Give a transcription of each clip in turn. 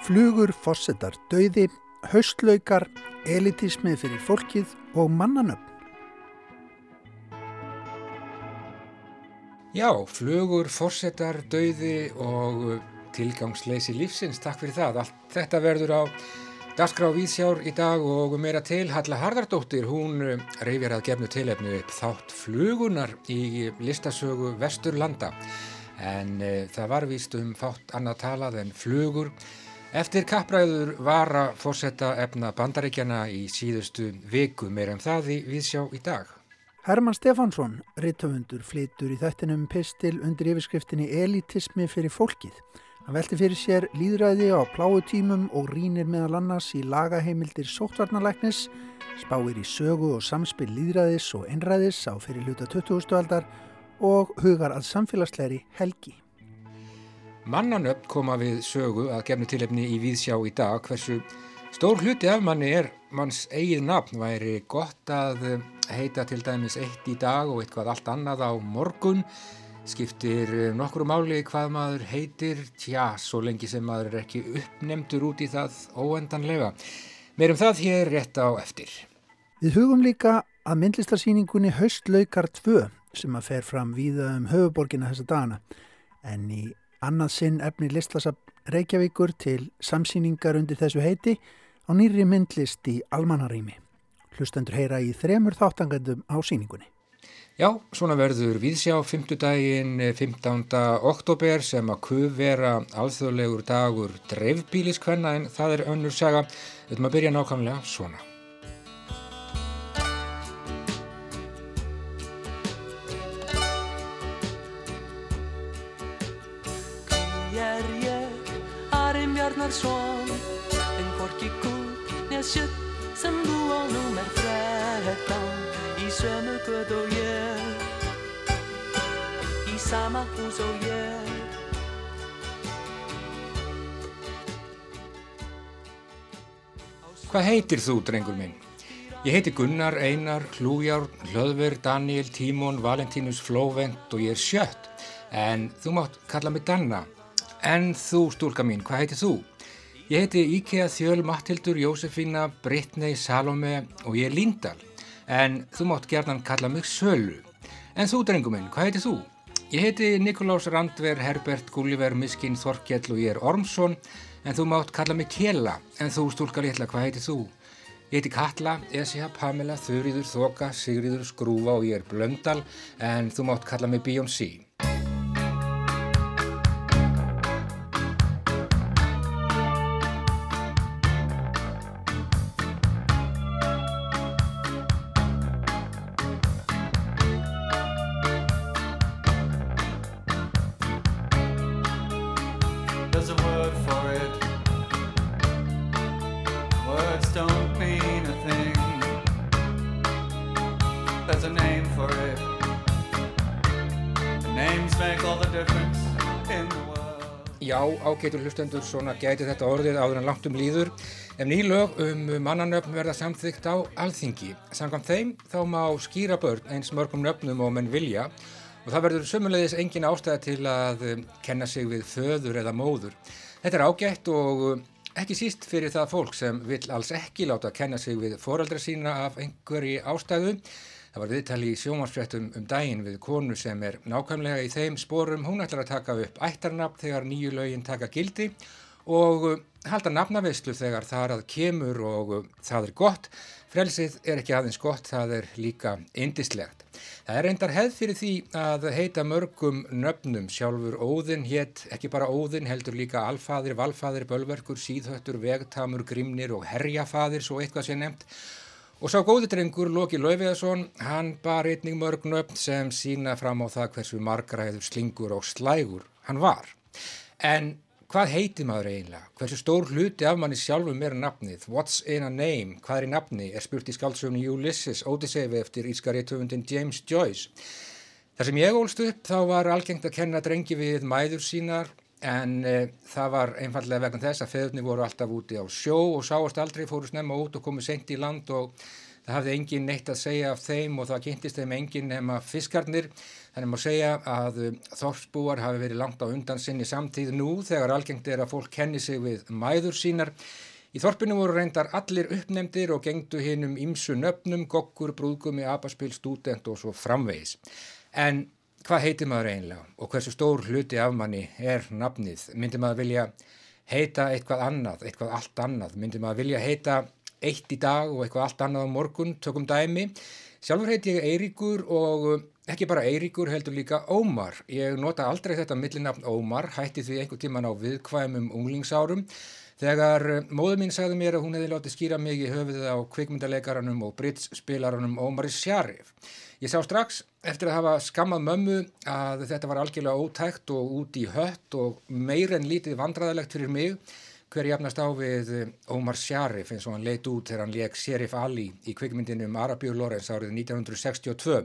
Flugur, fossetar, dauði, haustlaukar, elitismið fyrir fólkið og mannanöfn. Já, flugur, fossetar, dauði og tilgangsleysi lífsins, takk fyrir það. Allt þetta verður á Dasgrá Víðsjár í dag og meira til Halla Harðardóttir, hún reyfjar að gefnu tilefnu þátt flugunar í listasögu Vesturlanda en e, það var víst um fátt annað talað en flugur Eftir kappræður var að fórsetta efna bandaríkjana í síðustu viku meira um það í viðsjá í dag. Herman Stefánsson, rittöfundur, flytur í þettinum pistil undir yfirskriftinni Elitismi fyrir fólkið. Hann velti fyrir sér líðræði á pláutímum og rínir meðal annars í lagaheimildir sóttvarnalæknis, spáir í sögu og samspil líðræðis og einræðis á fyrir hluta 20. aldar og hugar að samfélagsleiri helgi. Mannanöfn koma við sögu að gefnu tilefni í Víðsjá í dag hversu stór hluti af manni er manns eigið nafn. Væri gott að heita til dæmis eitt í dag og eitthvað allt annað á morgun. Skiptir nokkru máli hvað maður heitir. Tja, svo lengi sem maður er ekki uppnemdur út í það óendanlega. Meirum það hér rétt á eftir. Við hugum líka að myndlistarsýningunni Haustlaukar 2 sem að fer fram víða um höfuborgina þessa dagana en í annað sinn efni listlasa Reykjavíkur til samsýningar undir þessu heiti á nýri myndlist í almanarými. Hlustendur heyra í þremur þáttangandum á síningunni. Já, svona verður viðsjá 5. daginn 15. oktober sem að kuð vera alþjóðlegur dagur dreifbíliskvenna en það er önnur saga. Höfum að byrja nákvæmlega svona. Sömu guð og ég Í sama hús og ég Hvað heitir þú, drengur minn? Ég heiti Gunnar, Einar, Hlújár, Hlöðver, Daniel, Tímon, Valentínus, Flóvent og ég er sjött. En þú mátt kalla mig Danna. En þú, stúlka mín, hvað heitir þú? Ég heiti Íkea Þjöl Mattildur Jósefína Brittnei Salome og ég er Líndal en þú mátt gerðan kalla mig Sölu. En þú drengum minn, hvað heiti þú? Ég heiti Nikolás Randver, Herbert, Gulliver, Miskin, Þorkjell og ég er Ormsson en þú mátt kalla mig Kjella en þú stúlka litla, hvað heiti þú? Ég heiti Katla, Esja, Pamela, Þurriður, Þoka, Sigriður, Skrúfa og ég er Blöndal en þú mátt kalla mig Beyoncé. Ágætur hlustendur svona gæti þetta orðið áður en langt um líður. Ef ný lög um mannanöfn verða samþygt á alþingi. Samkvæmt þeim þá má skýra börn eins mörgum nöfnum og menn vilja. Og það verður sömulegis engin ástæða til að kenna sig við föður eða móður. Þetta er ágætt og um, ekki síst fyrir það fólk sem vil alls ekki láta kenna sig við foreldra sína af einhverji ástæðu Það var viðtali í sjómansfréttum um daginn við konu sem er nákvæmlega í þeim sporum. Hún ætlar að taka upp ættarnafn þegar nýju lögin taka gildi og uh, halda nafnaveyslu þegar það að kemur og uh, það er gott. Frelsið er ekki aðeins gott, það er líka indislegt. Það er reyndar hefð fyrir því að heita mörgum nöfnum sjálfur óðinn hétt, ekki bara óðinn heldur líka alfaðir, valfaðir, bölverkur, síðhöttur, vegtamur, grimnir og herjafaðir svo eitthvað sé nefnt Og sá góði drengur Loki Laufiðarsson, hann bar einning mörg nöfn sem sína fram á það hversu margræður, slingur og slægur hann var. En hvað heiti maður eiginlega? Hversu stór hluti af manni sjálfum er nafnið? What's in a name? Hvað er í nafni? Er spurt í skáldsöfni Ulysses, Odyssefi eftir ískariðtöfundin James Joyce. Þar sem ég ólst upp þá var algengt að kenna drengi við mæður sínar en e, það var einfallega vegna þess að feðunni voru alltaf úti á sjó og sáast aldrei, fóru snemma út og komu sent í land og Það hafði engin neitt að segja af þeim og það kynntist þeim engin nema fiskarnir. Þannig má segja að um, þorpsbúar hafi verið langt á undan sinni samtíð nú þegar algengt er að fólk kenni sig við mæður sínar. Í þorpinu voru reyndar allir uppnemdir og gengdu hinn um ímsu nöfnum, gokkur, brúðgumi, abaspil, student og svo framvegis. En hvað heitir maður eiginlega og hversu stór hluti af manni er nafnið? Myndi maður vilja heita eitthvað annað, eitthvað allt annað? Myndi maður vilja heita eitt í dag og eitthvað allt annað á morgun, tökum dæmi. Sjálfur heiti ég Eiríkur og um, ekki bara Eiríkur heldur líka Ómar. Ég nota aldrei þetta millinafn Ómar, hætti því einhver tíman á viðkvæmum unglingsárum. Þegar um, móður mín sagði mér að hún hefði látið skýra mig í höfuðið á kvikmyndalegaranum og britsspilaranum Ómari Sjarif. Ég sá strax eftir að hafa skammað mömmu að þetta var algjörlega ótækt og út í hött og meir en lítið vandræðilegt fyrir mig hver jafnast á við eh, Omar Sharif eins og hann leitt út þegar hann leik Sheriff Ali í kvikmyndinu um Arabíu Lorenz árið 1962.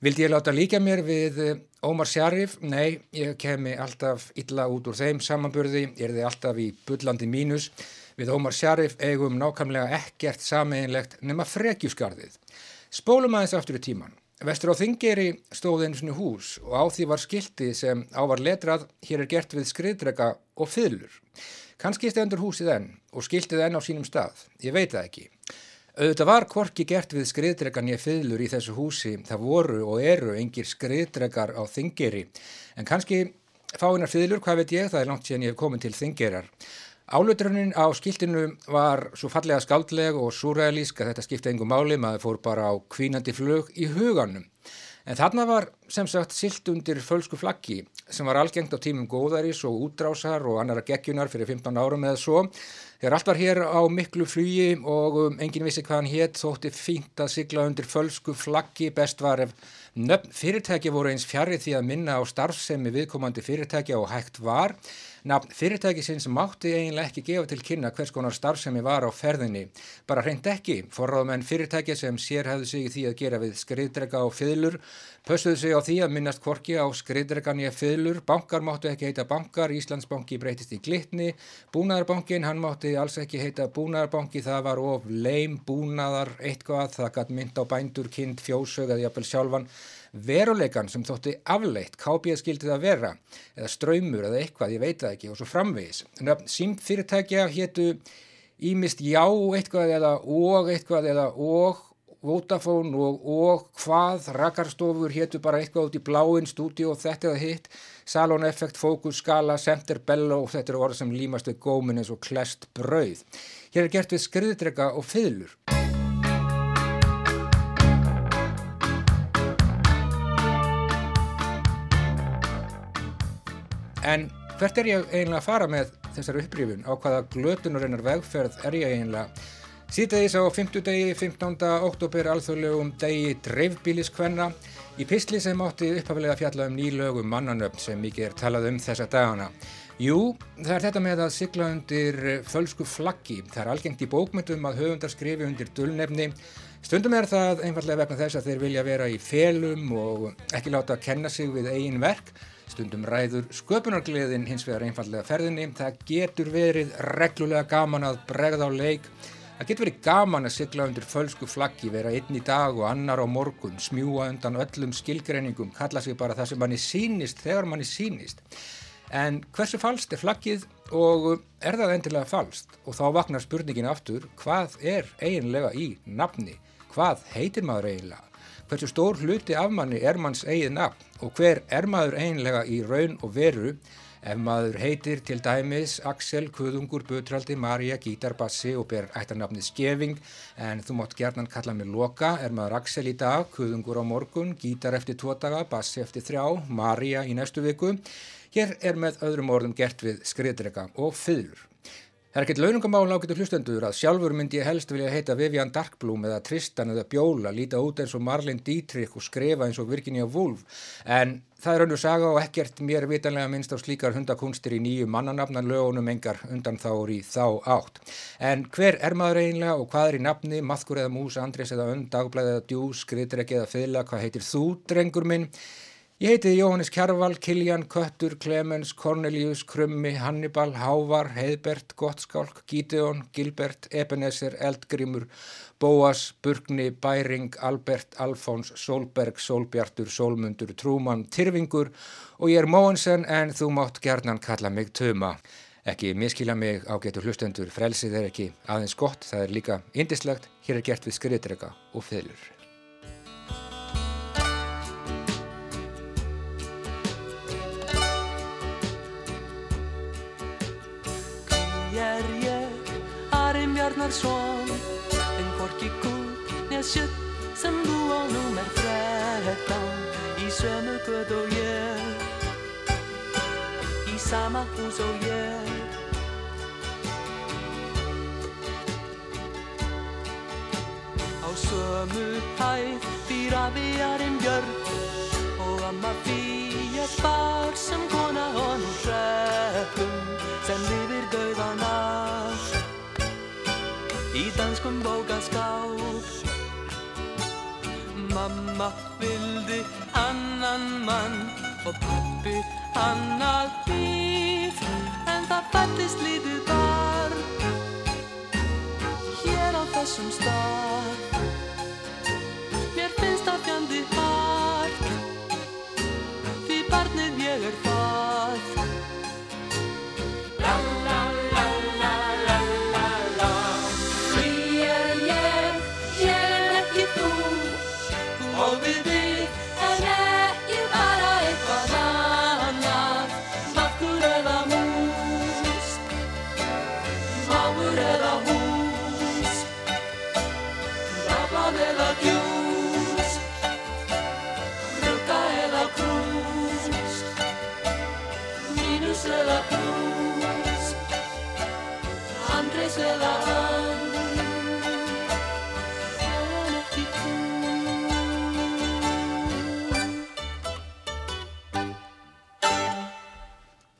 Vildi ég láta líka mér við eh, Omar Sharif? Nei, ég kemi alltaf illa út úr þeim samanburði, er þið alltaf í bullandi mínus. Við Omar Sharif eigum nákvæmlega ekkert sameinlegt nema frekjusgarðið. Spólum aðeins aftur í tíman. Vestur á Þingeri stóði einu svona hús og á því var skildi sem á var letrað hér er gert við skriðdrega og fylur. Kanski stendur húsið enn og skiltið enn á sínum stað, ég veit það ekki. Auðvitað var kvorki gert við skriðdregan ég fylgur í þessu húsi, það voru og eru engir skriðdregar á þingeri, en kannski fáinnar fylgur, hvað veit ég, það er langt síðan ég hef komið til þingerar. Álutrunnin á skiltinu var svo fallega skaldleg og súræðalísk að þetta skipti engum máli, maður fór bara á kvínandi flög í huganum. En þarna var sem sagt silt undir fölsku flaggi sem var algengt á tímum góðaris og útrásar og annara geggjunar fyrir 15 árum eða svo. Þegar allt var hér á miklu flugi og um, engin vissi hvað hann hétt þótti fínt að sigla undir fölsku flaggi best var ef nöfn fyrirtæki voru eins fjarið því að minna á starfsemi viðkomandi fyrirtæki og hægt var Nafn fyrirtækisins mátti eiginlega ekki gefa til kynna hvers konar starfsemi var á ferðinni. Bara hreint ekki, forráðmenn fyrirtæki sem sér hefðu sig í því að gera við skriðdrega og fylur, pössuðu sig á því að minnast kvorki á skriðdregan í að fylur, bankar máttu ekki heita bankar, Íslandsbanki breytist í glitni, búnaðarbankin hann mátti alls ekki heita búnaðarbanki, það var of leim búnaðar eitthvað, það gætt mynd á bændur, kind, fjósög eða jafnvel sjálfan, veruleikan sem þótti afleitt kápið skildið að vera eða ströymur eða eitthvað, ég veit það ekki og svo framvegis. Sýmt fyrirtækja héttu ímist já eitthvað eða og eitthvað eða og Vodafone og, og hvað rakarstofur héttu bara eitthvað út í bláinn stúdíu og þetta eða hitt Salon Effect, Focus, Scala, Center, Bello og þetta eru orð sem límast við gómin eins og klest brauð. Hér er gert við skriðdrega og fyðlur. En hvert er ég eiginlega að fara með þessar upprýfun? Á hvaða glötunarinnar vegferð er ég eiginlega? Sýtaðis á 50 degi, 15. oktober, alþjóðlegum degi dreifbíliskvenna í pistli sem átti upphafilega fjalla um nýlögum mannanöfn sem mikið er talað um þessa dagana. Jú, það er þetta með að sigla undir fölsku flaggi. Það er algengt í bókmyndum að höfundar skrifi undir dullnefni. Stundum er það einfallega vegna þess að þeir vilja vera í felum og ekki láta að kenna sig við eigin verk Stundum ræður sköpunargleðin hins vegar einfallega ferðinni. Það getur verið reglulega gaman að bregða á leik. Það getur verið gaman að sigla undir fölsku flaggi, vera einn í dag og annar á morgun, smjúa undan öllum skilgreiningum, kalla sig bara það sem manni sínist þegar manni sínist. En hversu falst er flaggið og er það endilega falst? Og þá vaknar spurningin aftur, hvað er eiginlega í nafni? Hvað heitir maður eiginlega? Hversu stór hluti af manni er manns eigið nafn og hver er maður einlega í raun og veru ef maður heitir til dæmis Axel, Kuðungur, Butraldi, Marja, Gítar, Bassi og ber ættarnafnið Skeving en þú mátt gerðan kalla mig Loka, er maður Axel í dag, Kuðungur á morgun, Gítar eftir tvo daga, Bassi eftir þrjá, Marja í næstu viku. Hér er með öðrum orðum gert við skriðdrega og fylgur. Það er ekkert launungamál ágættu hlustendur að sjálfur myndi ég helst vilja heita Vivian Darkblum eða Tristan eða Bjóla, líta út eins og Marlene Dietrich og skrifa eins og Virginia Woolf en það er önnu saga og ekkert mér vitanlega minnst á slíkar hundakunstir í nýju mannanafnan lögunum engar undan þáur í þá átt. En hver er maður eiginlega og hvað er í nafni, maðkur eða mús, andres eða önd, dagblæð eða djús, skriðdreg eða fylga, hvað heitir þú, drengur minn? Ég heiti Jóhannes Kjarval, Kiljan, Köttur, Clemens, Cornelius, Krummi, Hannibal, Hávar, Heiðbert, Gottskálk, Gídeon, Gilbert, Ebenezer, Eldgrimur, Bóas, Burgni, Bæring, Albert, Alfons, Solberg, Solbjartur, Solmundur, Trúmann, Tyrfingur og ég er Móensen en þú mátt gerðnan kalla mig Tuma. Ekki miskila mig á getur hlustendur, frelsið er ekki aðeins gott, það er líka indislegt, hér er gert við skriðdrega og fylgur. Bjarnarsson En hvorki kút neð sjutt sem þú á númer þrettán Í sömu guð og ég. Í sama hús og ég. Á sömu hæð býra viðarinn björn. Og amma fýja spar sem kona honum hreppum. Sem lifir döðana í danskum bókaskáp Mamma vildi annan mann og pappi annað líf en það fættist lítið barn hér á þessum stað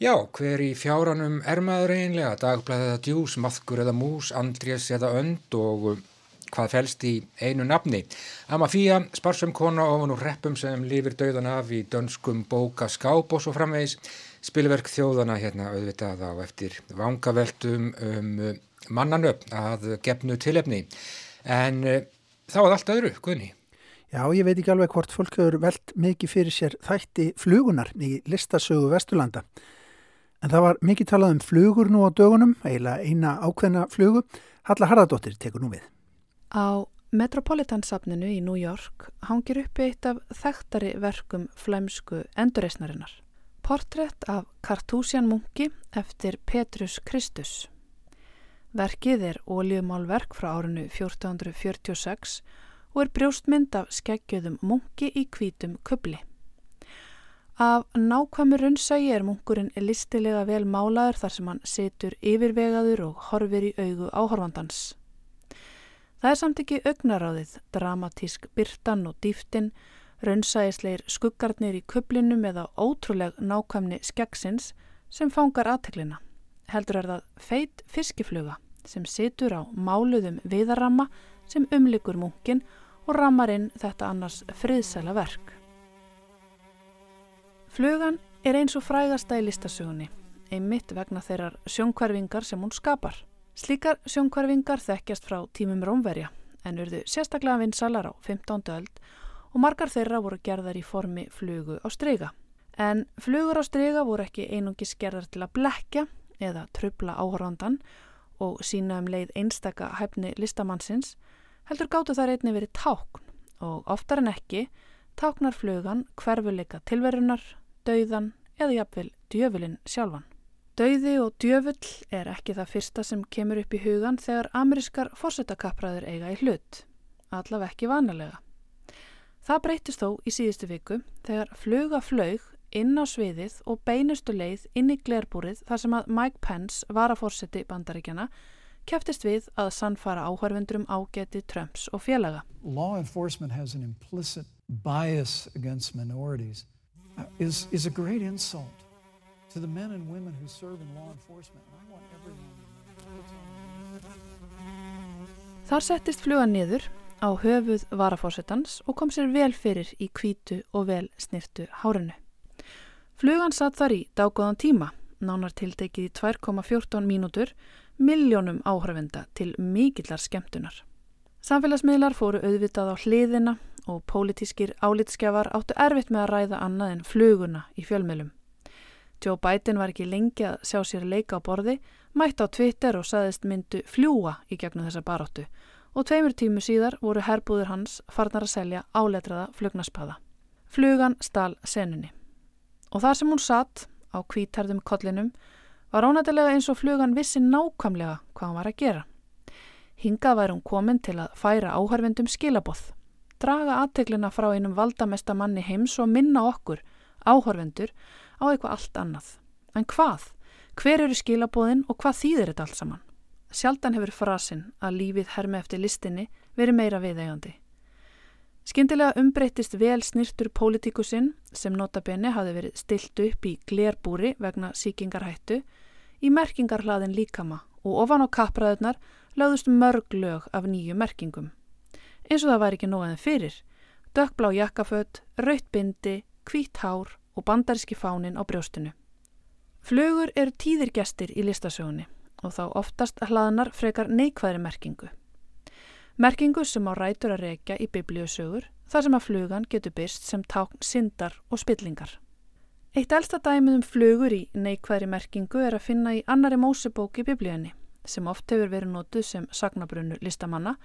Já, hver í fjáranum er maður einlega, dagblæð eða djús, maðkur eða mús, andrés eða önd og uh, hvað fælst í einu nafni. Amma Fía, sparsum kona ofan úr reppum sem lifir döðan af í dönskum bóka skáp og svo framvegis, spilverk þjóðana hérna auðvitað á eftir vangaveltum um uh, mannanöfn að gefnu tilefni. En uh, þá er allt öðru, Guðni. Já, ég veit ekki alveg hvort fólk hefur velt mikið fyrir sér þætti flugunar í listasögu Vesturlanda. En það var mikið talað um flugur nú á dögunum, eiginlega eina ákveðna flugu. Halla Harðardóttir tekur nú við. Á Metropolitan-safninu í New York hangir uppi eitt af þekktari verkum flæmsku endurreysnarinnar. Portrétt af Kartúsjan munki eftir Petrus Kristus. Verkið er óljumálverk frá árinu 1446 og er brjóstmynd af skeggjöðum munki í hvítum kubli. Af nákvæmur runnsægi er munkurinn listilega vel málaður þar sem hann situr yfirvegaður og horfir í augu áhorfandans. Það er samt ekki augnaráðið, dramatísk byrtan og dýftin, runnsægisleir skuggarnir í kublinum eða ótrúleg nákvæmni skeggsins sem fangar aðteklina. Heldur er það feit fiskifluga sem situr á máluðum viðarramma sem umlikur munkin og rammar inn þetta annars friðsæla verk. Flugan er eins og frægasta í listasögunni, einmitt vegna þeirrar sjónkvarfingar sem hún skapar. Slíkar sjónkvarfingar þekkjast frá tímum Rómverja en urðu sérstaklega vinsalar á 15. öld og margar þeirra voru gerðar í formi flugu á strega. En flugur á strega voru ekki einungis gerðar til að blekja eða trubla áhorfandan og sína um leið einstaka hæfni listamannsins, heldur gáttu þar einni verið tákn og oftar en ekki táknar flugan hverfuleika tilverunar, dauðan eða jafnvel djöfulinn sjálfan. Dauði og djöfull er ekki það fyrsta sem kemur upp í hugan þegar amerískar fórsetakapraður eiga í hlut, allaveg ekki vanalega. Það breytist þó í síðustu viku þegar fluga flög inn á sviðið og beinustu leið inn í glerbúrið þar sem að Mike Pence var að fórseti bandaríkjana keftist við að sannfara áhörvendurum ágeti Trumps og félaga. Is, is a great insult to the men and women who serve in law enforcement. And I want everyone. Þar settist flugan niður á höfuð varafórsetans og kom sér vel fyrir í kvítu og vel snirtu hárinu. Flugan satt þar í dágóðan tíma, nánar tiltekið í 2,14 mínútur, miljónum áhrifenda til mikillar skemmtunar. Samfélagsmiðlar fóru auðvitað á hliðina og pólitískir álitskjafar áttu erfitt með að ræða annað en fluguna í fjölmjölum. Joe Biden var ekki lengi að sjá sér leika á borði, mætt á Twitter og saðist myndu fljúa í gegnum þessa baróttu og tveimur tímu síðar voru herbúður hans farnar að selja áletraða flugnaspaða. Flugan stál senunni. Og þar sem hún satt á kvítarðum kollinum var ónættilega eins og flugan vissi nákvæmlega hvað hann var að gera. Hingað væri hún komin til að færa áhörvendum skilaboð, draga aðteglina frá einum valdamesta manni heims og minna okkur, áhörvendur, á eitthvað allt annað. En hvað? Hver eru skilabóðin og hvað þýðir þetta allt saman? Sjaldan hefur frasinn að lífið hermi eftir listinni verið meira viðegandi. Skyndilega umbreytist vel snirtur pólitíkusinn sem notabenni hafi verið stilt upp í glerbúri vegna síkingarhættu í merkingarhlaðin líkama og ofan á kapraðunar lögðust mörg lög af nýju merkingum. Eins og það væri ekki nóðan fyrir. Dökkblá jakkafött, rautbindi, hvít hár og bandaríski fánin á brjóstinu. Flugur eru tíðirgestir í listasögunni og þá oftast hlaðnar frekar neikvæðri merkingu. Merkingu sem á rætur að reykja í biblíusögur þar sem að flugan getur byrst sem tákn syndar og spillingar. Eitt elsta dæmið um flugur í neikvæðri merkingu er að finna í annari mósebóki biblíunni sem oft hefur verið nótuð sem sagnabrunnu listamanna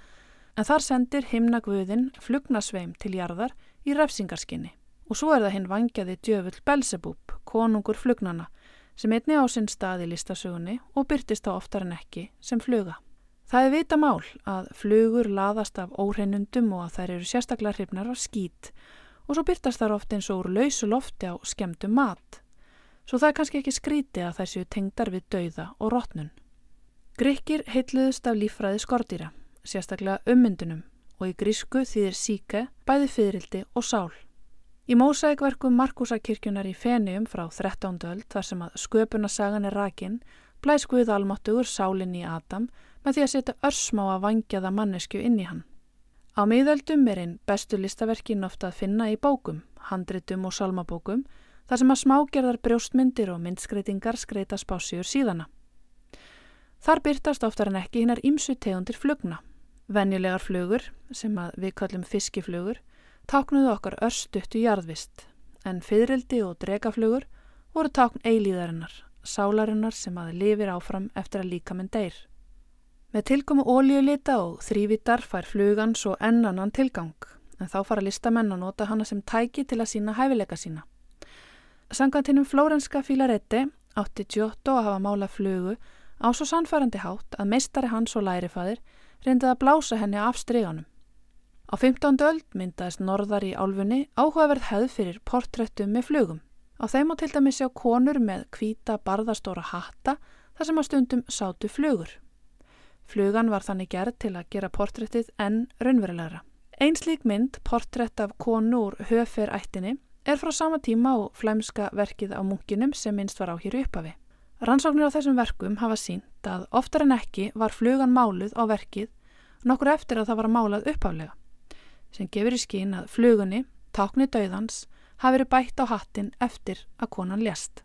en þar sendir himnagvöðin flugnasveim til jarðar í refsingarskinni. Og svo er það hinn vangjaði djöfull Belzebub, konungur flugnana, sem einni á sinn staði listasögunni og byrtist á oftar en ekki sem fluga. Það er vita mál að flugur laðast af óhreinundum og að þær eru sérstaklega hrifnar af skít og svo byrtast þar ofta eins og úr lausu lofti á skemdu mat. Svo það er kannski ekki skríti að þær séu tengdar við dauða og rótnun. Grykkir heitluðust af lífræði skordýra, sérstaklega ummyndunum og í grísku þýðir síke, bæði fyririldi og sál. Í mósækverkum Markusakirkjunar í Fenium frá 13. öld þar sem að sköpunarsagan er rakin blæs Guð almáttugur sálinn í Adam með því að setja örsmá að vangjaða mannesku inn í hann. Á miðöldum er einn bestu listaverkin ofta að finna í bókum, handritum og salmabókum þar sem að smágerðar brjóstmyndir og myndskreitingar skreita spásjur síðana. Þar byrtast oftar en ekki hinnar ímsu tegundir flugna. Venjulegar flugur, sem við kallum fiskiflugur, táknuðu okkar örstuttu jarðvist, en fyririldi og dregaflugur voru tákn eilíðarinnar, sálarinnar sem aði lifir áfram eftir að líka minn deyr. Með tilkomu óljulita og þrývitar fær flugan svo ennannan tilgang, en þá fara listamenn að nota hana sem tæki til að sína hæfileika sína. Sangantinum Flórenska Filaretti átti Giotto að hafa mála flugu á svo sannfærandi hátt að meistari hans og lærifaðir reyndið að blása henni af stryganum. Á 15. öld myndaðist norðar í álfunni áhugaverð hefð fyrir portrettum með flugum. Á þeim á til dæmis sjá konur með kvíta barðastóra hatta þar sem að stundum sátu flugur. Flugan var þannig gerð til að gera portrettið enn raunverulegra. Einslík mynd, portrett af konu úr höferættinni, er frá sama tíma og flæmska verkið á munkinum sem minnst var á hér uppafi. Rannsóknir á þessum verkum hafa sínt að oftar en ekki var flugan máluð á verkið nokkur eftir að það var málað uppaflega sem gefur í skín að flugunni, tákni döðans, hafi verið bætt á hattin eftir að konan lést.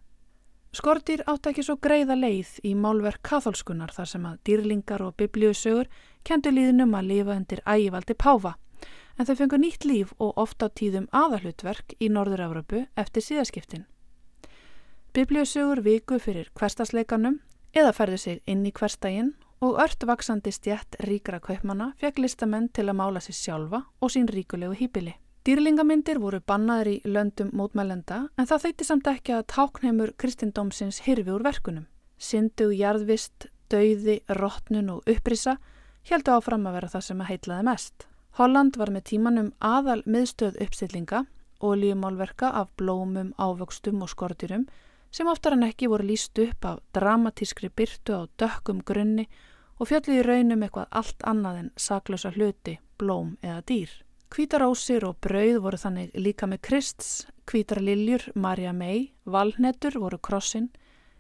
Skortýr átt ekki svo greiða leið í málverk katholskunar þar sem að dýrlingar og biblíusögur kentu líðnum að lifa undir ægivaldi páfa, en þau fengur nýtt líf og ofta tíðum aðalhutverk í Norður-Európu eftir síðaskiptin. Biblíusögur viku fyrir hverstasleikanum eða ferðu sig inn í hverstaginn og ört vaksandi stjætt ríkra kaupmanna fekk listamenn til að mála sér sjálfa og sín ríkulegu hýpili. Dýrlingamindir voru bannaður í löndum mótmælenda en það þeitti samt ekki að táknheimur kristindómsins hirfi úr verkunum. Sindu, jarðvist, dauði, rótnun og upprisa heldu áfram að vera það sem að heitlaði mest. Holland var með tímanum aðal miðstöð uppstillinga, ólíumálverka af blómum, ávöxtum og skortýrum sem oftar en ekki voru líst upp af dramatískri byrtu á dökkum grunni og fjalli í raunum eitthvað allt annað en saklösa hluti, blóm eða dýr. Kvítarósir og brauð voru þannig líka með krists, kvítarliljur, marja mei, valnetur voru krossin,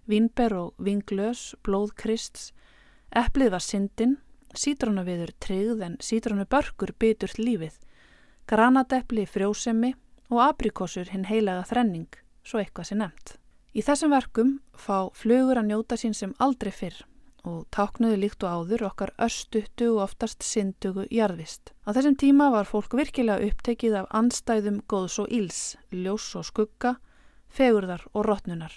vínber og vinglös, blóð krists, eplið var syndin, sítrónaviður tryggð en sítrónubörkur byturt lífið, granadepli frjósemi og aprikosur hinn heilaga þrenning, svo eitthvað sé nefnt. Í þessum verkum fá flugur að njóta sín sem aldrei fyrr og táknuðu líkt og áður okkar östuttu og oftast syndugu jarðvist. Á þessum tíma var fólk virkilega upptekið af anstæðum góðs og íls, ljós og skugga, fegurðar og rótnunar.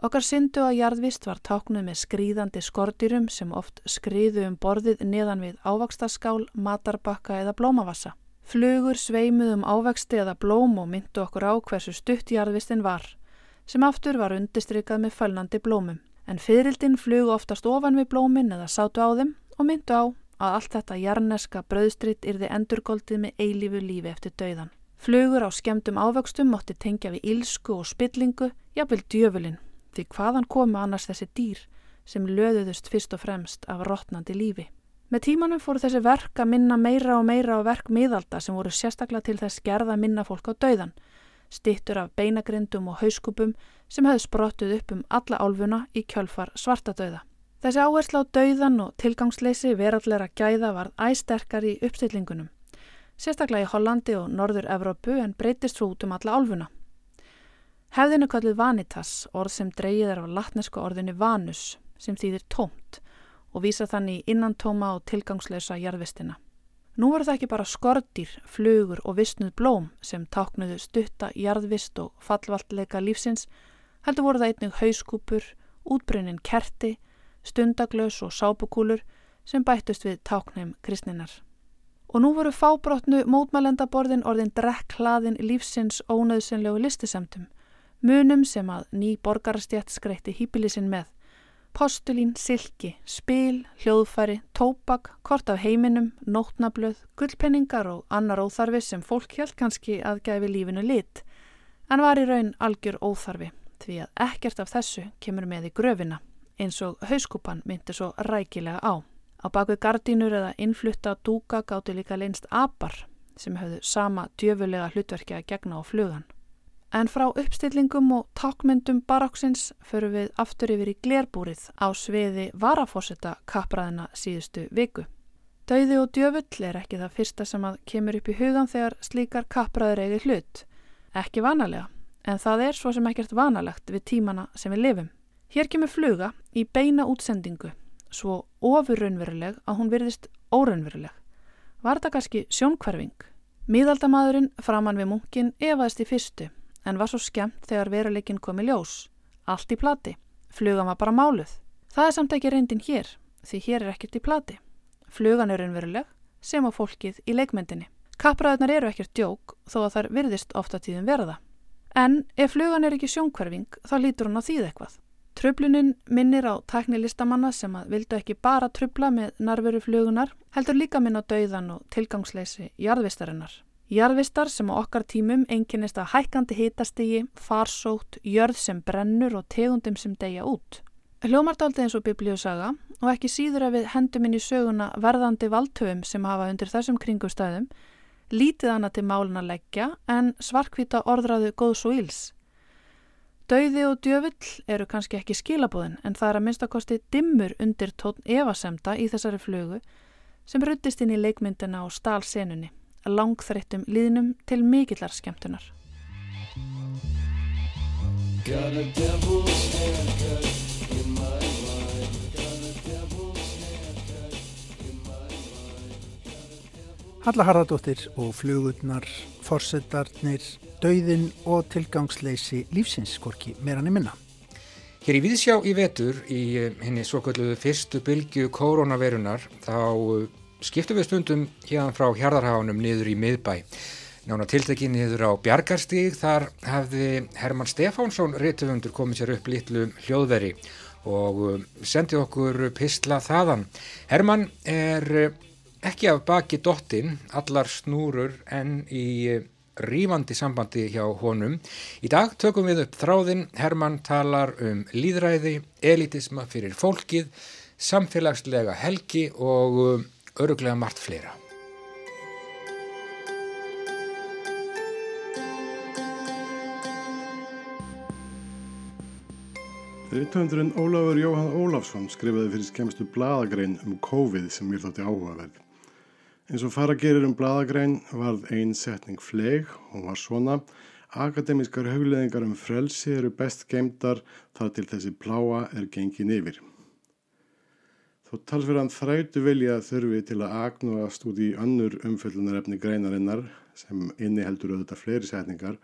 Okkar syndu að jarðvist var táknuð með skrýðandi skordyrum sem oft skriðu um borðið neðan við ávakstaskál, matarbakka eða blómavassa. Flugur sveimuð um ávexti eða blóm og myndu okkur á hversu stutt jarðvistin var, sem aftur var undistrykað með fölnandi blómum en fyririldin flugu oftast ofan við blómin eða sátu á þeim og myndu á að allt þetta jarneska bröðstritt yrði endurgoldið með eilífu lífi eftir dauðan. Flugur á skemdum ávöxtum mótti tengja við ílsku og spillingu, jafnvel djöfulinn, því hvaðan komu annars þessi dýr sem löðuðust fyrst og fremst af rótnandi lífi. Með tímanum fóru þessi verk að minna meira og meira á verk miðalda sem voru sérstaklega til þess gerða minna fólk á dauðan, stittur af beinagrindum og hauskupum sem hefði sprottuð upp um alla álfuna í kjölfar svartadauða. Þessi áhersla á dauðan og tilgangsleysi verallera gæða varð æsterkar í uppstillingunum, sérstaklega í Hollandi og Norður Evrópu en breytist svo út um alla álfuna. Hefðinu kallið vanitas, orð sem dreyið er af latnesku orðinu vanus, sem þýðir tómt og vísa þannig innantóma og tilgangsleysa jarðvistina. Nú voru það ekki bara skordir, flugur og vissnuð blóm sem táknuðu stutta, jarðvist og fallvaltleika lífsins, heldur voru það einnig hauskúpur, útbrunnin kerti, stundaglös og sápukúlur sem bættust við táknum kristninar. Og nú voru fábrotnu mótmælendaborðin orðin drekklaðin lífsins ónöðsynlegu listisemtum, munum sem að ný borgarstjætt skreitti hýpilisinn með, postulín, silki, spil, hljóðfæri, tópak, kort af heiminum, nótnablöð, gullpenningar og annar óþarfi sem fólk held kannski að gæfi lífinu lit, en var í raun algjör óþarfi því að ekkert af þessu kemur með í gröfina, eins og hauskúpan myndi svo rækilega á. Á baku gardínur eða innflutta dúka gáti líka leinst apar sem höfðu sama djöfulega hlutverki að gegna á flugan. En frá uppstillingum og takmyndum baráksins förum við aftur yfir í glerbúrið á sviði varafósita kapraðina síðustu viku. Dauði og djöfull er ekki það fyrsta sem að kemur upp í hugan þegar slíkar kapraður eigi hlut. Ekki vanalega, en það er svo sem ekkert vanalegt við tímana sem við lifum. Hér kemur fluga í beina útsendingu, svo ofurraunveruleg að hún virðist óraunveruleg. Var þetta kannski sjónkverfing? Míðaldamadurinn framann við munkin efaðist í fyrstu en var svo skemmt þegar veruleikin kom í ljós. Allt í plati. Flugan var bara máluð. Það er samt ekki reyndin hér, því hér er ekkert í plati. Flugan er unveruleg, sem á fólkið í leikmyndinni. Kapraðunar eru ekkert djók, þó að þar virðist ofta tíðum verða. En ef flugan er ekki sjónkverfing, þá lítur hún á þýð eitthvað. Tröflunin minnir á tæknilistamanna sem að vildu ekki bara tröfla með narveru flugunar, heldur líka minn á dauðan og tilgangsleysi jarðvistarinnar. Jarðvistar sem á okkar tímum enginnist að hækkandi hitastigi, farsótt, jörð sem brennur og tegundum sem deyja út. Hljómartaldið eins og biblíusaga og ekki síður að við hendum inn í söguna verðandi valdtöfum sem hafa undir þessum kringustæðum, lítið hana til málun að leggja en svarkvita orðraðu góðs og íls. Dauði og djöfull eru kannski ekki skilabóðin en það er að minnstakosti dimmur undir tón evasemta í þessari flugu sem ruttist inn í leikmyndina og stálsenunni langþreyttum líðnum til mikillar skemmtunar. Halla Harðardóttir og flugurnar, forsetarnir, dauðin og tilgangsleysi lífsinskorki meira nefnina. Hér í Víðsjá í vetur í henni svo kalluðu fyrstu bylgu koronavirunar þá skiptum við stundum hérna frá Hjardarháðunum niður í miðbæ. Nána tiltekki niður á Bjarkarstíg þar hefði Herman Stefánsson réttufundur komið sér upp litlu hljóðveri og um, sendið okkur pistla þaðan. Herman er uh, ekki af baki dottin, allar snúrur en í uh, rífandi sambandi hjá honum. Í dag tökum við upp þráðin, Herman talar um líðræði, elitisma fyrir fólkið, samfélagslega helgi og um, öruglega margt fleira. Rittöndurinn Ólafur Jóhann Ólafsson skrifaði fyrir skemmstu bladagrein um COVID sem mér þótti áhugaverð. Eins og fara gerir um bladagrein varð ein setning fleg og var svona Akademískar hugleðingar um frelsi eru best geimdar þar til þessi pláa er gengin yfir. Þó talsverðan þrætu vilja þurfi til að agnúast út í önnur umföllunarefni greinarinnar sem inni heldur auðvitað fleiri setningar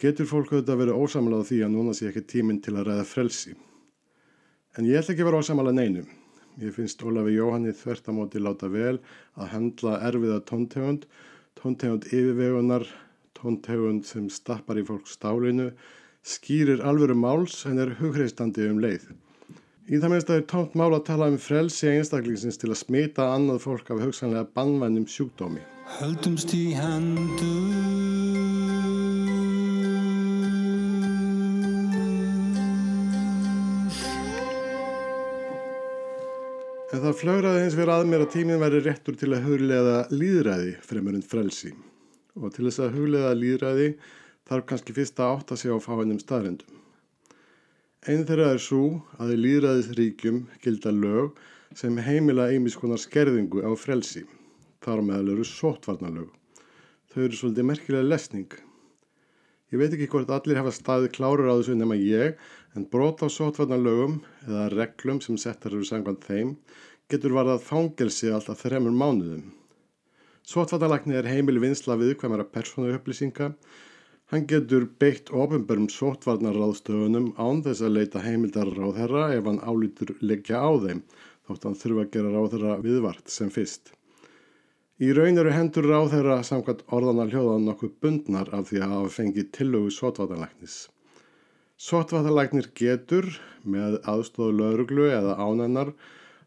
getur fólk auðvitað verið ósamlega á því að núna sé ekki tíminn til að ræða frelsi. En ég ætla ekki að vera ósamlega neinu. Ég finnst Ólafi Jóhanni þvert á móti láta vel að handla erfiða tóntegund, tóntegund yfirvegunar, tóntegund sem stappar í fólk stálinu, skýrir alvöru máls en er hugreistandi um leið. Í það minnst að það er tónt mál að tala um frelsi einstaklingsins til að smita annað fólk af hugsanlega bannvænum sjúkdómi. Höldumst í hendur En það flögraði eins verið að mér að tíminn væri réttur til að huglega líðræði fremur en frelsi. Og til þess að huglega líðræði þarf kannski fyrst að átta sig á fáinnum staðrendum. Einn þeirra er svo að í líðræðis ríkjum gilda lög sem heimila einmiskonar skerðingu á frelsi. Þar meðal eru sótvarnalög. Þau eru svolítið merkilega lesning. Ég veit ekki hvort allir hafa staðið klárur á þessu nema ég en brot á sótvarnalögum eða reglum sem settar eru sangvann þeim getur varðað fangelsi alltaf þremur mánuðum. Sótvarnalagni er heimil vinsla viðkvæmara persónu upplýsinga. Hann getur beitt ofinbörum sótvarnarráðstöfunum án þess að leita heimildar ráðherra ef hann álítur leggja á þeim þótt hann þurfa að gera ráðherra viðvart sem fyrst. Í raun eru hendur ráðherra samkvæmt orðana hljóðan nokkuð bundnar af því að hafa fengið tillögu sótvarnalagnis. Sotvatalagnir getur með aðstóðu lauruglu eða ánennar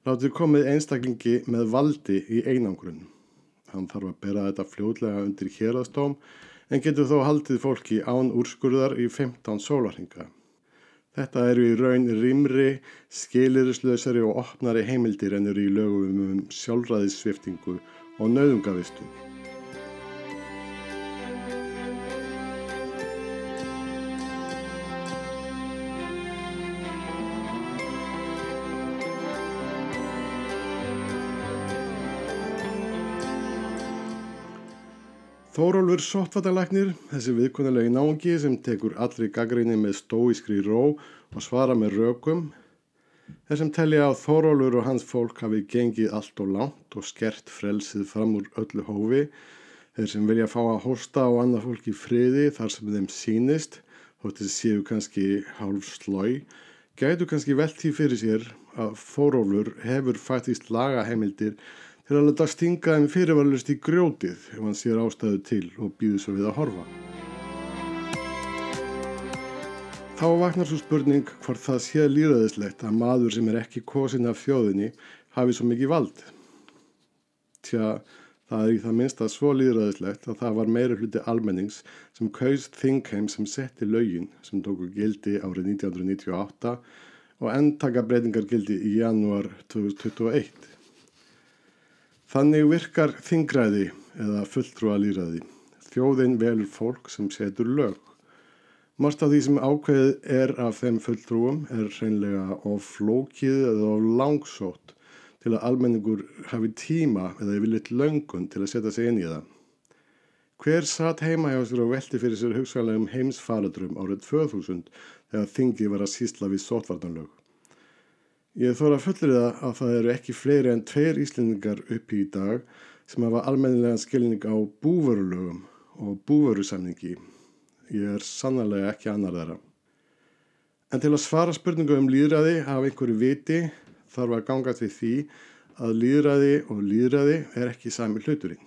látið komið einstaklingi með valdi í einangrun. Hann þarf að bera þetta fljóðlega undir hérastóm en getur þó haldið fólki án úrskurðar í 15 sólarhinga. Þetta eru í raun rimri, skilirislausari og opnari heimildir en eru í lögum um sjálfræðissviftingu og nauðungavistum. Þórólfur Sottvatalagnir, þessi viðkonulegi náðungi sem tekur allri gaggrinni með stóískri ró og svara með rökum, þessum telja að Þórólfur og hans fólk hafi gengið allt og langt og skert frelsið fram úr öllu hófi, þeir sem vilja fá að hosta á annað fólk í friði þar sem þeim sínist, þessi séu kannski hálf slói, gætu kannski velti fyrir sér að Þórólfur hefur faktist lagaheimildir til að leta stinga þeim fyrirvarlust í grjótið ef hann sér ástæðu til og býður svo við að horfa. Þá vaknar svo spurning hvort það sé líðaðislegt að maður sem er ekki kosin af þjóðinni hafi svo mikið vald. Tja, það er í það minnst að svo líðaðislegt að það var meira hluti almennings sem kaust Þingheim sem setti laugin sem tóku gildi árið 1998 og endtaka breytingar gildi í janúar 2021. Þannig virkar þingræði eða fulltrúalýræði. Þjóðin velur fólk sem setur lög. Marst af því sem ákveðið er af þeim fulltrúum er reynlega of flókið eða of langsótt til að almenningur hafi tíma eða yfirleitt löngun til að setja sig inn í það. Hver satt heima hjá sér og velti fyrir sér hugsalegum heimsfaradrum árið 2000 þegar þingi var að sísla við sótvartanlög? Ég þóra fullir það að það eru ekki fleiri en tveir íslendingar uppi í dag sem hafa almennilega skilning á búvörulögum og búvörusamningi. Ég er sannlega ekki annar þeirra. En til að svara spurningu um líðræði af einhverju viti þarf að ganga til því að líðræði og líðræði er ekki sami hluturinn.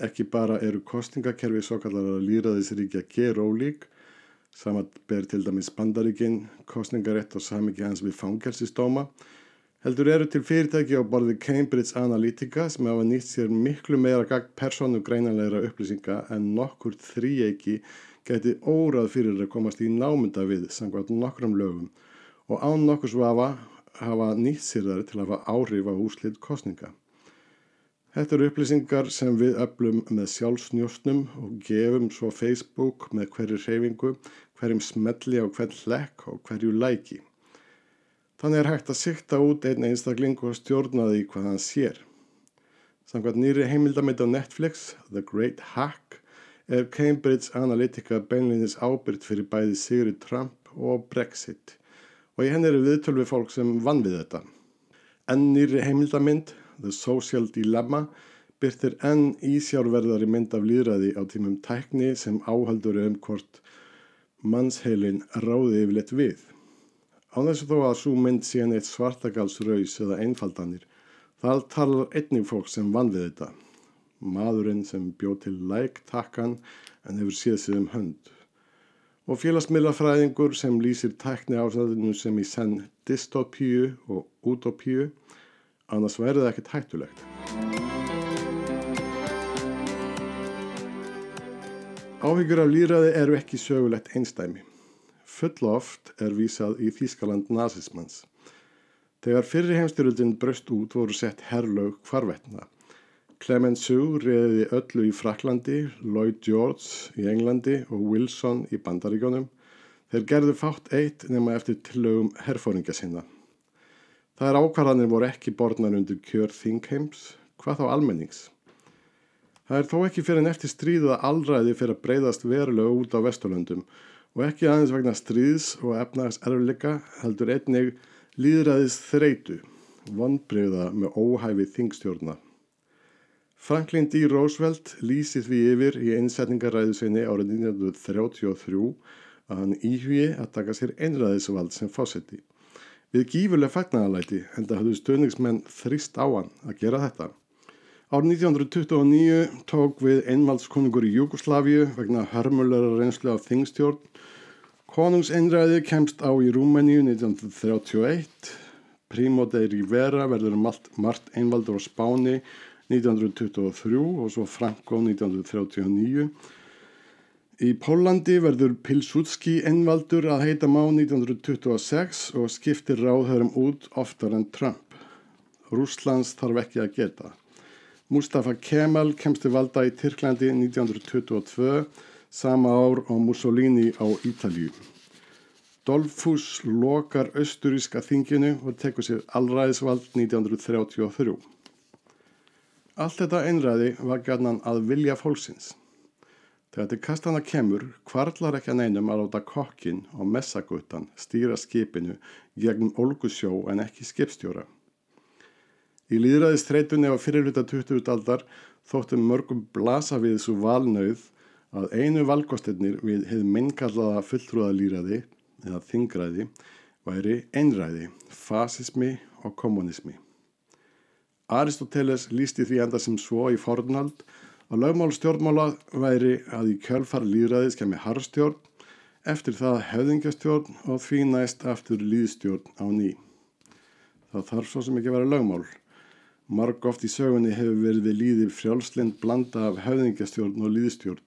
Ekki bara eru kostningakerfi svo kallar að líðræðisríkja ger ólík Saman ber til dæmis bandaríkinn, kostningarétt og samiki hans við fangelsistóma. Heldur eru til fyrirtæki á borði Cambridge Analytica sem hafa nýtt sér miklu meira gagd persónu greinanleira upplýsinga en nokkur þríeiki geti órað fyrir að komast í námynda við samkvæmt nokkrum lögum og án nokkur svafa hafa nýtt sér þar til að hafa áhrif á úslit kostninga. Þetta eru upplýsingar sem við öflum með sjálfsnjóstnum og gefum svo Facebook með hverju reyfingu, hverjum smelli á hvern hlekk og hverju læki. Þannig er hægt að sikta út einn einstakling og stjórna því hvað hann sér. Samkvæmt nýri heimildamitt á Netflix, The Great Hack, er Cambridge Analytica beinleinis ábyrgt fyrir bæði Sigrid Trump og Brexit og í henni eru viðtöl við fólk sem vann við þetta. En nýri heimildamind The Social Dilemma byrtir enn ísjárverðari mynd af líðræði á tímum tækni sem áhaldur um hvort mannsheilin ráði yfirleitt við. Á þessu þó að svo mynd sé neitt svartagalsraus eða einfaldanir, þar talar einnig fólk sem vann við þetta. Maðurinn sem bjóð til læktakkan en hefur séð sig um hönd. Og félagsmiðlafræðingur sem lýsir tækni ásæðinu sem í senn dystopíu og utopíu annars væri það ekkert hættulegt. Áhyggjur af líraði eru ekki sögulegt einstæmi. Full oft er vísað í Þískaland nazismans. Þegar fyrri heimstyröldin bröst út voru sett herrlaug hvarvetna. Clemenceau reyði öllu í Fraklandi, Lloyd George í Englandi og Wilson í Bandaríkonum. Þeir gerðu fátt eitt nema eftir tillögum herfóringa sinna. Það er ákvarðanir voru ekki borðnar undir kjör þingheims, hvað þá almennings. Það er þó ekki fyrir en eftir stríð að allræði fyrir að breyðast verulega út á Vesturlöndum og ekki aðeins vegna stríðs og efnags erflika heldur einnig líðræðis þreitu, vonbreyða með óhæfi þingstjórna. Franklin D. Roosevelt lýsi því yfir í einsetningaræðu sinni árið 1933 að hann íhugi að taka sér einræðisvald sem fósetti. Við gífurlega fagnagalæti en það hafðu stöðningsmenn þrist á hann að gera þetta. Árið 1929 tók við einvaldskonungur í Júkoslavíu vegna hörmulegra reynslu af þingstjórn. Konungseinræði kemst á í Rúmeníu 1931. Primo de Rivera verður margt einvaldur á Spáni 1923 og svo Franco 1939. Í Pólandi verður Pilsudski ennvaldur að heita má 1926 og skiptir ráðhörum út oftar en Trump. Rúslands þarf ekki að geta. Mustafa Kemal kemst til valda í Tyrklandi 1922, sama ár á Mussolini á Ítalju. Dolfus lokar austuríska þinginu og tekur sér allræðisvald 1933. Allt þetta einræði var gætnan að vilja fólksins. Þegar til kastana kemur, kvarlar ekki að neinum að láta kokkin og messaguttan stýra skipinu gegnum olgusjó en ekki skipstjóra. Í líðræðis þreytunni á fyrirluta 20. aldar þóttum mörgum blasa við svo valnauð að einu valkostennir við hefð minnkallaða fulltrúðalýraði eða þingræði væri einræði, fasismi og kommunismi. Aristoteles lísti því enda sem svo í fornald og lögmál stjórnmála væri að í kjölfar líðræðis kemi harfstjórn, eftir það höfðingjastjórn og því næst aftur líðstjórn á ný. Það þarf svo sem ekki að vera lögmál. Marg oft í sögunni hefur verið við líðir frjálslind blanda af höfðingjastjórn og líðstjórn,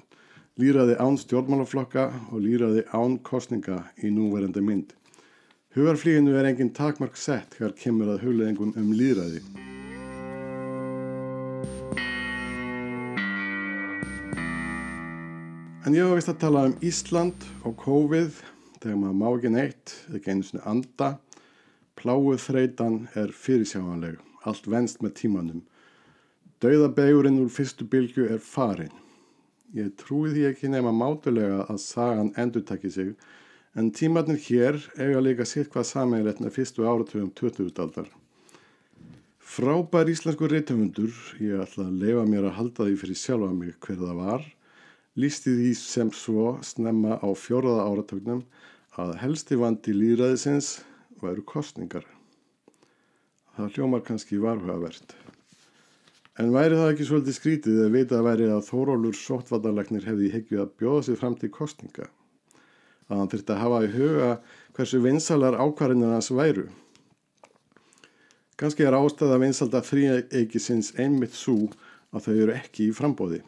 líðræði án stjórnmálaflokka og líðræði án kostninga í núverandi mynd. Hugarflíginu er engin takmark sett hér kemur að hugleðingum um líðræði. En ég var vist að tala um Ísland og COVID þegar maður má ekki neitt, ekki einu svona anda. Pláuð þreitan er fyrirsjáanleg, allt venst með tímanum. Dauðabegurinn úr fyrstu bylgu er farin. Ég trúi því ekki nefna mátulega að sagan endur takki sig, en tímatnir hér eiga líka sitt hvað sameinlegt með fyrstu áratugum 2000-aldar. Frábær íslensku reytöfundur, ég ætla að leifa mér að halda því fyrir sjálfa mig hver það var, lísti því sem svo snemma á fjóraða áratögnum að helsti vandi líðræðisins væru kostningar. Það hljómar kannski varhugavert. En væri það ekki svolítið skrítið að vita að væri að Þórólur sóttvallarleiknir hefði hegjuð að bjóða sig fram til kostninga? Að hann þurfti að hafa í huga hversu vinsalar ákvarðinir hans væru. Kannski er ástæða vinsalda fríeikisins einmitt svo að þau eru ekki í frambóði.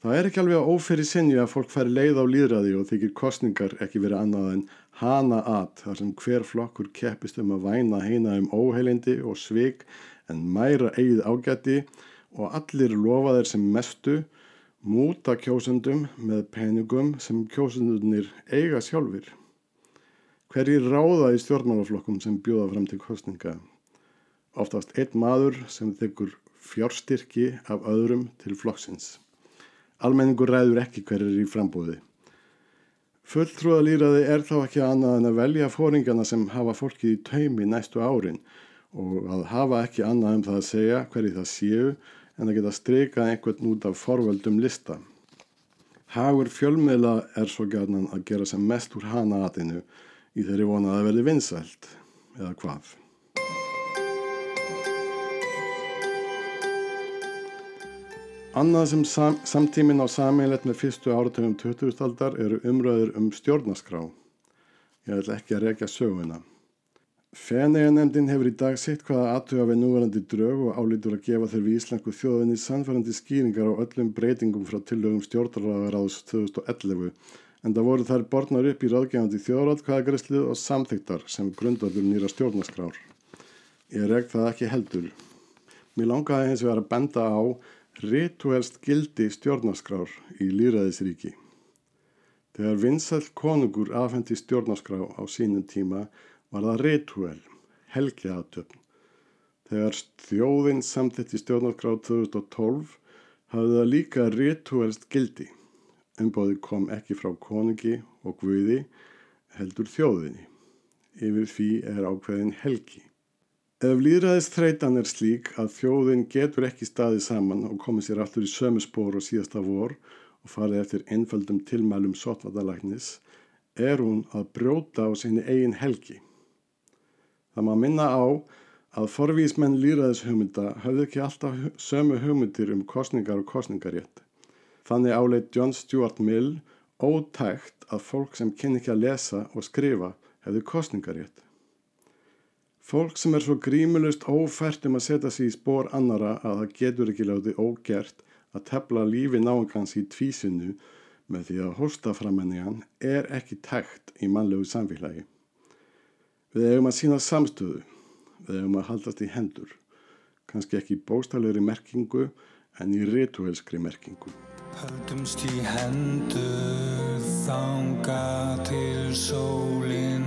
Það er ekki alveg að óferi sinni að fólk fær leið á líðræði og þykir kostningar ekki verið annað en hana at þar sem hver flokkur keppist um að væna heina um óheilindi og svik en mæra eigið ágætti og allir lofa þeir sem mestu múta kjósundum með peningum sem kjósundunir eiga sjálfur. Hverjir ráða í stjórnmálaflokkum sem bjóða fram til kostninga? Oftast einn maður sem þykkur fjárstyrki af öðrum til flokksins. Almenningur ræður ekki hverjir í frambúði. Fulltrúðalýraði er þá ekki annað en að velja fóringana sem hafa fólkið í taumi næstu árin og að hafa ekki annað um það að segja hverju það séu en að geta streikað einhvern út af forvöldum lista. Hagur fjölmiðla er svo gætnan að gera sem mest úr hana aðinu í þeirri vonað að verði vinsælt, eða hvað. Annað sem sam samtímin á sameinlegt með fyrstu áratöfum 20. aldar eru umröður um stjórnaskrá. Ég ætla ekki að rekja söguna. Feneiganemdin hefur í dag sitt hvaða aðtuga við núverandi drög og álítur að gefa þeir við íslensku þjóðinni sannfærandi skýringar á öllum breytingum frá tillögum stjórnarraðaráðs 2011 en það voru þær borðnar upp í ráðgefandi þjóðráðkvæðagreslið og samþygtar sem grundvöldur nýra stjórnaskrár. Ég regt það ekki heldur. Mér langaði hins vegar að benda á rituelst gildi stjórnaskrár í Lýraðisríki. Þegar vinsall konungur afhendi stjórnaskrá á sínum tíma var það rituel, helgiaðtöfn. Þegar þjóðinn samtitt í stjórnarskráð 2012 hafði það líka rituelst gildi. Umbóði kom ekki frá konungi og guði heldur þjóðinni. Yfir því er ákveðin helgi. Ef líðræðist þreytan er slík að þjóðin getur ekki staðið saman og komið sér allur í sömu spór og síðasta vor og farið eftir einföldum tilmælum sotvatalagnins, er hún að brjóta á sinni eigin helgi. Það má minna á að forvísmenn líraðishugmynda hafði ekki alltaf sömu hugmyndir um kostningar og kostningarétt. Þannig áleit John Stuart Mill ótægt að fólk sem kynni ekki að lesa og skrifa hefði kostningarétt. Fólk sem er svo grímulust ófært um að setja sig í spór annara að það getur ekki látið ógert að tefla lífi náangans í tvísinu með því að hóstaframennigan er ekki tægt í mannlegu samfélagi. Við eigum að sína samstöðu, við eigum að haldast í hendur, kannski ekki bóstalegri merkingu en í rituelskri merkingu. Haldumst í hendur þanga til sólinn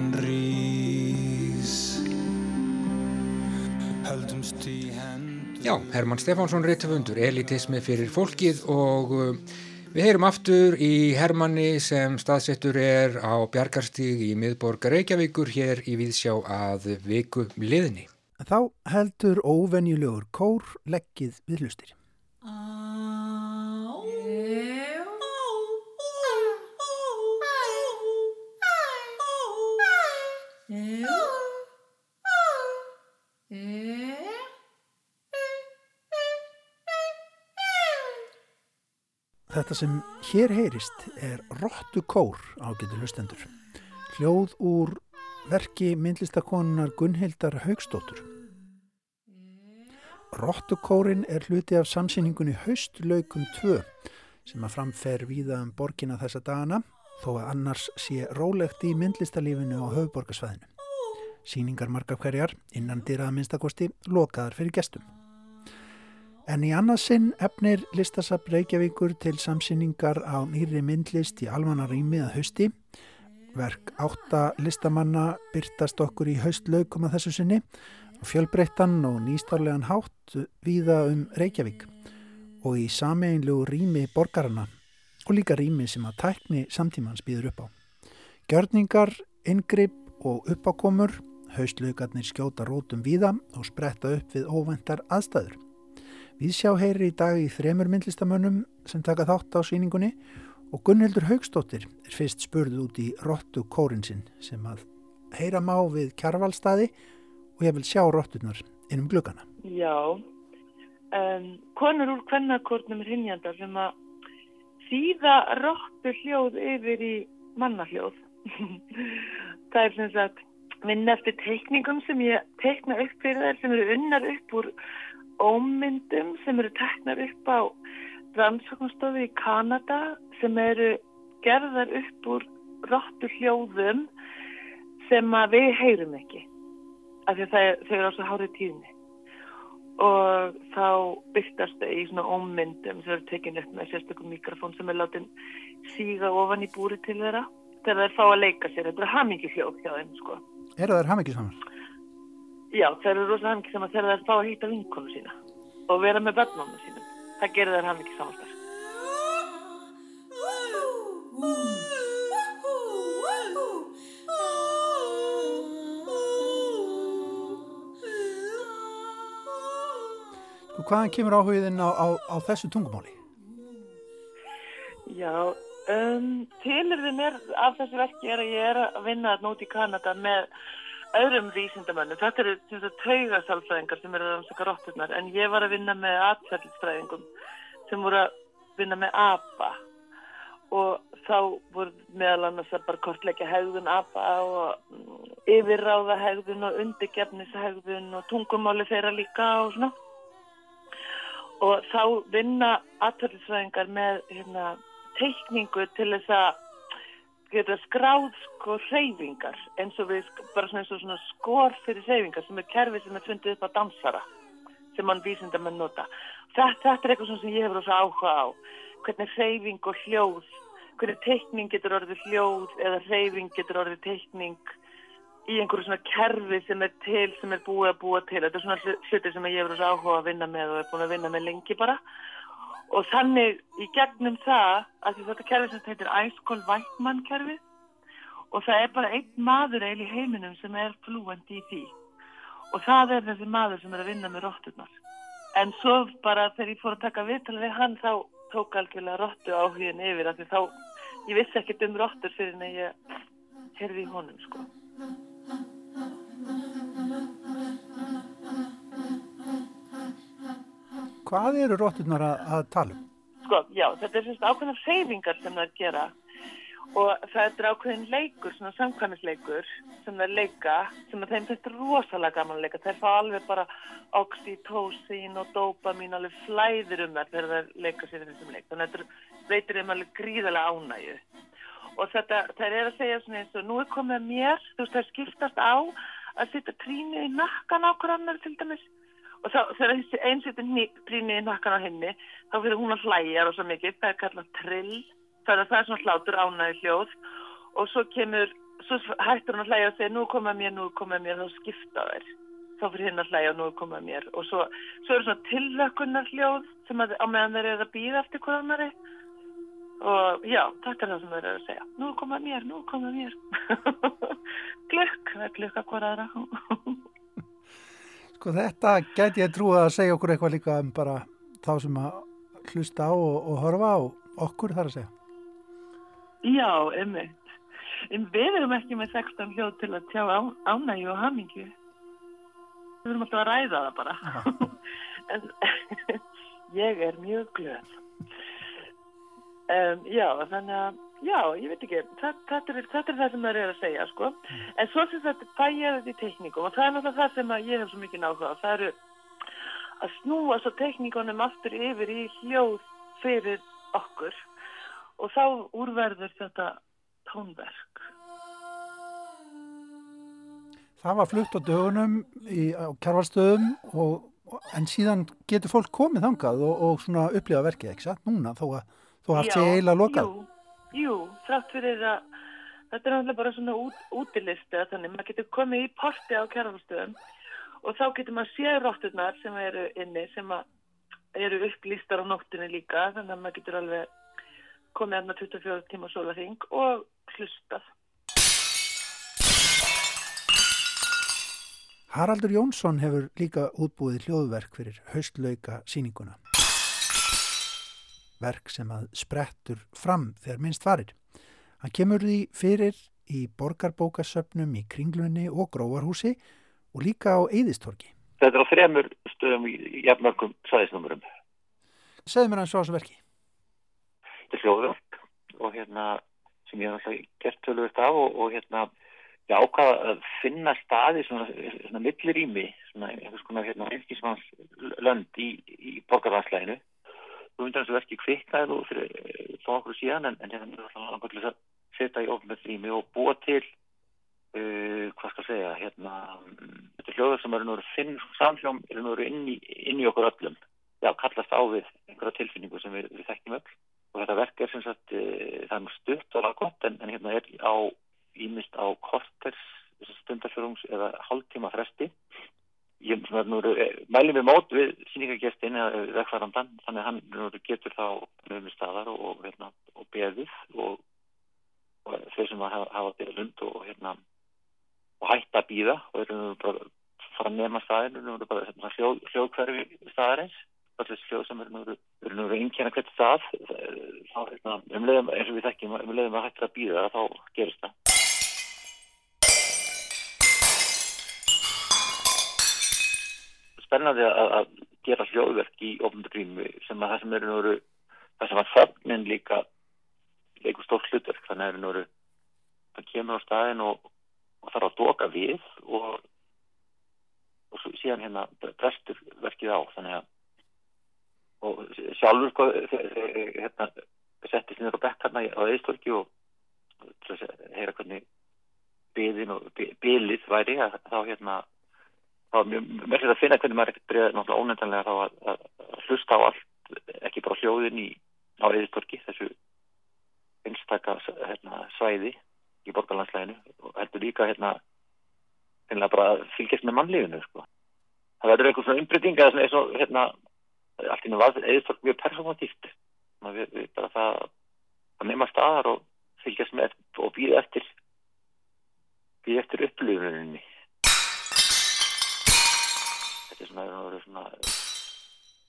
Já, Herman Stefánsson reytufundur, elitismi fyrir fólkið og Við heyrum aftur í Hermanni sem staðsettur er á Bjarkarstíg í miðborg Reykjavíkur hér í Víðsjá að viku liðni. Þá heldur óvenjulegur kór leggið við hlustir. Þetta sem hér heyrist er Rottu kór ágættu hlustendur. Hljóð úr verki myndlistakonunar Gunnhildar Haugstóttur. Rottu kórin er hluti af samsýningunni Haustlaukum 2 sem að framfer víða um borgina þessa dagana þó að annars sé rólegt í myndlistalífinu á höfuborgarsvæðinu. Sýningar marga hverjar innan dýraða minnstakosti lokaðar fyrir gestum. En í annarsinn efnir listasab Reykjavíkur til samsýningar á nýri myndlist í almanarými að hausti. Verk átta listamanna byrtast okkur í haustlaukum að þessu sinni og fjölbreyttan og nýstarlegan hátt víða um Reykjavík og í sameinlegu rými borgarana og líka rými sem að tækni samtímans býður upp á. Gjörningar, ingripp og uppákomur, haustlaugarnir skjóta rótum víða og spretta upp við óvendar aðstæður. Við sjá heyri í dag í þremur myndlistamönnum sem taka þátt á síningunni og Gunnhildur Haugstóttir er fyrst spurð út í Rottu kórinsinn sem að heyra má við kjarvalstaði og ég vil sjá Rotturnar innum glukkana. Já, um, konur úr kvennakórnum er hinjandar sem að þýða Rottu hljóð yfir í mannahljóð. Það er sem sagt minn eftir teikningum sem ég teikna upp fyrir þær sem eru unnar upp úr ómyndum sem eru teknar upp á rannsóknstofi í Kanada sem eru gerðar upp úr róttu hljóðum sem að við heyrum ekki af því að þau eru á svo hárið tíðni og þá byrtast þau í svona ómyndum sem eru tekin upp með sérstökum mikrofón sem er látin síga ofan í búri til þeirra þegar þeir fá að leika sér. Þetta er hamingi hljóð hjá þeim sko. Eru þær hafmyggisamar? Já, þeir eru rosa hamingi saman þegar þeir fá að hýta vinkonu sína og vera með börnunum sínum. Það gerir þeir hamingi saman þar. Sko, hvaðan kemur áhugðin á, á, á þessu tungumáli? Já, um, tilurðin er af þessu verki er að ég er að vinna út í Kanada með öðrum vísindamönnum. Þetta eru sem sagt, taugasálfræðingar sem eru að rannsaka rotturnar en ég var að vinna með atferðlisfræðingum sem voru að vinna með ABBA og þá voru meðal annars að bara kortleggja hegðun ABBA og mm, yfirráða hegðun og undirgefnishegðun og tungumáli þeirra líka og svona og þá vinna atverðisfræðingar með hérna, teikningu til þess að geta skráð sko hreyfingar eins og við bara svona, svona skor fyrir hreyfingar sem er kerfi sem er fundið upp á dansara sem mann vísindamenn nota. Þetta, þetta er eitthvað sem ég hefur rosa áhuga á. Hvernig hreyfing og hljóð, hvernig teikning getur orðið hljóð eða hreyfing getur orðið teikning í einhverju svona kerfi sem er til, sem er búið að búa til. Þetta er svona hlu- hluti sem ég hefur rosa áhuga að vinna með og er búin að vinna með lengi bara. Og þannig í gegnum það, að þetta kerfi sem heitir Æskól Vækmann kerfi og það er bara einn maður eil í heiminum sem er flúandi í því. Og það er þessi maður sem er að vinna með rotturnar. En svo bara þegar ég fór að taka viðtal við hann þá tók algjörlega rottu áhugin yfir af því þá, ég vissi ekkert um rottur fyrir en ég heyrði í honum sko. Hvað eru rótturnar að, að tala um? Sko, já, þetta er svona ákveðna hreyfingar sem það gera og það er ákveðin leikur, svona samkvæmisleikur sem það leika, sem að þeim þetta er rosalega gaman að leika. Þeir fá alveg bara oxytocin og dopamin alveg flæðir um þær þegar þeir leika sér þessum leik. Þannig að þetta veitir þeim alveg gríðalega ánægju. Og þetta, þær er að segja svona eins og nú er komið mér, þú veist, þær skiptast á að setja trínu í nakkan á hver annar til dæmis og þá, þegar þessi einn setur trínu í nakkan á henni þá fyrir hún að hlæja rosa mikið, það er kallað trill það er, svona hlátur ánægi hljóð. Og svo kemur svo hættur hún að hlæja og segja nú koma mér, nú koma mér þá skipta þær. Þá fyrir hinn að hlæja og nú koma mér. Og svo, svo eru svona tillökunar hljóð sem að á meðan þeir eru að býða eftir hvað annari og já, þetta er það sem þeir eru að segja. Nú koma mér, nú koma mér. Glökk, það er glökk að hvora aðra Sko þetta gæti ég trúið að segja okkur eitthvað líka um bara þá sem að hlusta á og, og horfa á okkur þar að segja. Já, einmitt. En við erum ekki með 16 hljóð til að tjá á, ánægju og hamingju. Við erum alltaf að ræða það bara. en ég er mjög glöð. Um, já, þannig að, já, ég veit ekki, þetta, þetta, er, þetta er það sem það er að segja, sko. En svo sem þetta fæ ég þetta í tekníkum og það er náttúrulega það sem ég hef svo mikið náhuga. Það eru að snúa svo tekníkunum aftur yfir í hljóð fyrir okkur og þá úrverður þetta tónverk. Það var flutt á dögunum í, á kjárvalstöðum og, en síðan getur fólk komið þangað og, og svona upplifa verkið, ekki satt? Núna, þó að þú sér eiginlega lokað. Jú, jú, þrátt fyrir að þetta er náttúrulega bara svona út, útilist eða þannig, maður getur komið í parti á kjárvalstöðum og þá getur maður séð rótturnar sem eru inni, sem eru upplýstar á nóttinni líka, þannig að maður getur alveg komið aðna 24 tíma sólarhing og hlustað. Haraldur Jónsson hefur líka útbúið hljóðverk fyrir haustlauka síninguna. Verk sem að sprettur fram þegar minnst farir. Hann kemur því fyrir í borgarbókasöpnum í Kringlunni og Gróvarhúsi og líka á Eðistorki. Þetta er á þremur stöðum í jafnmörgum sæðisnumurum. Segðu mér hans svo á þessu verki. Þetta er hljóðverk og hérna sem ég hef alltaf gert tölvist af og, og hérna ég ákvaða að finna staði svona, svona millirými, svona einhvers konar hérna einskísmanns lönd í, í borgarlandslæginu. Hans að verki kviknaði nú fyrir þá okkur síðan en, en hérna til þess að setja í ofnbætt rými og búa til uh, hvað skal segja, hérna, þetta hljóður sem eru finn samhljóm, eru náttúrulega inn, í- inn í okkur öllum. Já, kallast á við einhverja tilfinningu sem við, við þekkjum öll. Og þetta verk er sem sagt, uh, það er nú stutt og laggott, en, en hérna er á, ímist á korters stundarfjörungs eða hálftíma fresti. Ég nú, mælum við mót við síningagestin eða vegfærandan, þannig hann getur þá nöfnum staðar og, og, hérna, og beðið og, og þeir sem hafa, hafa beðið lund og, hérna, og hætta að býða og eru bara fara að nema staðin, nú eru bara hérna, hljóð, hljóðkverfi staðarins, þessi hljóð sem eru nú, einnkjana hvert stað, þá hérna, umleiðum, eins og við þekkjum, umleiðum að hætta að býða, þá gerist það. Spennandi að, að gera hljóðverk í ofnbjörnrými sem að það sem eru núru það sem að þögnin líka leikur stórt hlutverk. Þannig að núru það kemur á staðin og, og þarf að doka við og, og síðan hérna brestur verkið á. Þannig að og sjálfur sko hérna settist á bekk hérna á eðistorki og til að heyra hvernig byðin og bylið væri að þá hérna það var mjög merkilegt að finna hvernig maður ekkert byrjaði náttúrulega ónefndanlega þá að, að, hlusta á allt, ekki bara hljóðin í á eðistorki, þessu einstaka hérna, svæði í borgarlandslæginu og heldur líka hérna finnilega bara fylgjast með mannlífinu sko. það verður eitthvað svona umbreyting eða eins og hérna allt í var eðistork mjög persónatíft við, við bara það að nema staðar og fylgjast með og býða eftir býða eftir upplifuninni þetta er svona, svona